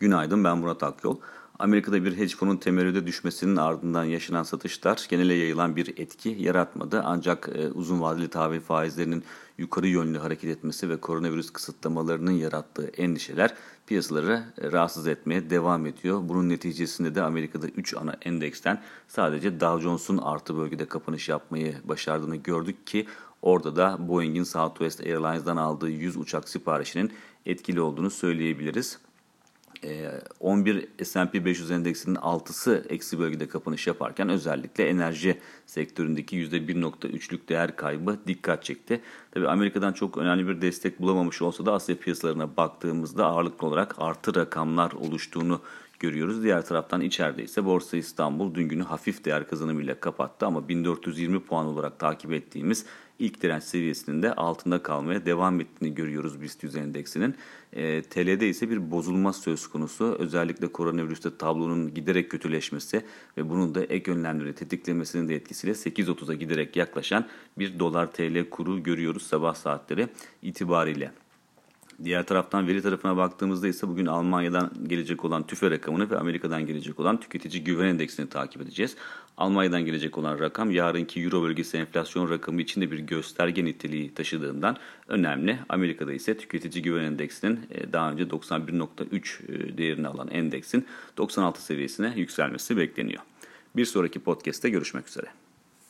Günaydın ben Murat Akyol. Amerika'da bir hedge fonun temerrüde düşmesinin ardından yaşanan satışlar genele yayılan bir etki yaratmadı. Ancak e, uzun vadeli tahvil faizlerinin yukarı yönlü hareket etmesi ve koronavirüs kısıtlamalarının yarattığı endişeler piyasaları e, rahatsız etmeye devam ediyor. Bunun neticesinde de Amerika'da 3 ana endeksten sadece Dow Jones'un artı bölgede kapanış yapmayı başardığını gördük ki orada da Boeing'in Southwest Airlines'dan aldığı 100 uçak siparişinin etkili olduğunu söyleyebiliriz. 11 S&P 500 endeksinin 6'sı eksi bölgede kapanış yaparken özellikle enerji sektöründeki %1.3'lük değer kaybı dikkat çekti. Tabi Amerika'dan çok önemli bir destek bulamamış olsa da Asya piyasalarına baktığımızda ağırlıklı olarak artı rakamlar oluştuğunu görüyoruz. Diğer taraftan içeride ise Borsa İstanbul dün günü hafif değer kazanımıyla kapattı ama 1420 puan olarak takip ettiğimiz ilk direnç seviyesinin de altında kalmaya devam ettiğini görüyoruz BIST 100 endeksinin. E, TL'de ise bir bozulma söz konusu. Özellikle koronavirüste tablonun giderek kötüleşmesi ve bunun da ek önlemleri tetiklemesinin de etkisiyle 8.30'a giderek yaklaşan bir dolar TL kuru görüyoruz sabah saatleri itibariyle. Diğer taraftan veri tarafına baktığımızda ise bugün Almanya'dan gelecek olan tüfe rakamını ve Amerika'dan gelecek olan tüketici güven endeksini takip edeceğiz. Almanya'dan gelecek olan rakam yarınki Euro bölgesi enflasyon rakamı için de bir gösterge niteliği taşıdığından önemli. Amerika'da ise tüketici güven endeksinin e, daha önce 91.3 e, değerini alan endeksin 96 seviyesine yükselmesi bekleniyor. Bir sonraki podcast'te görüşmek üzere.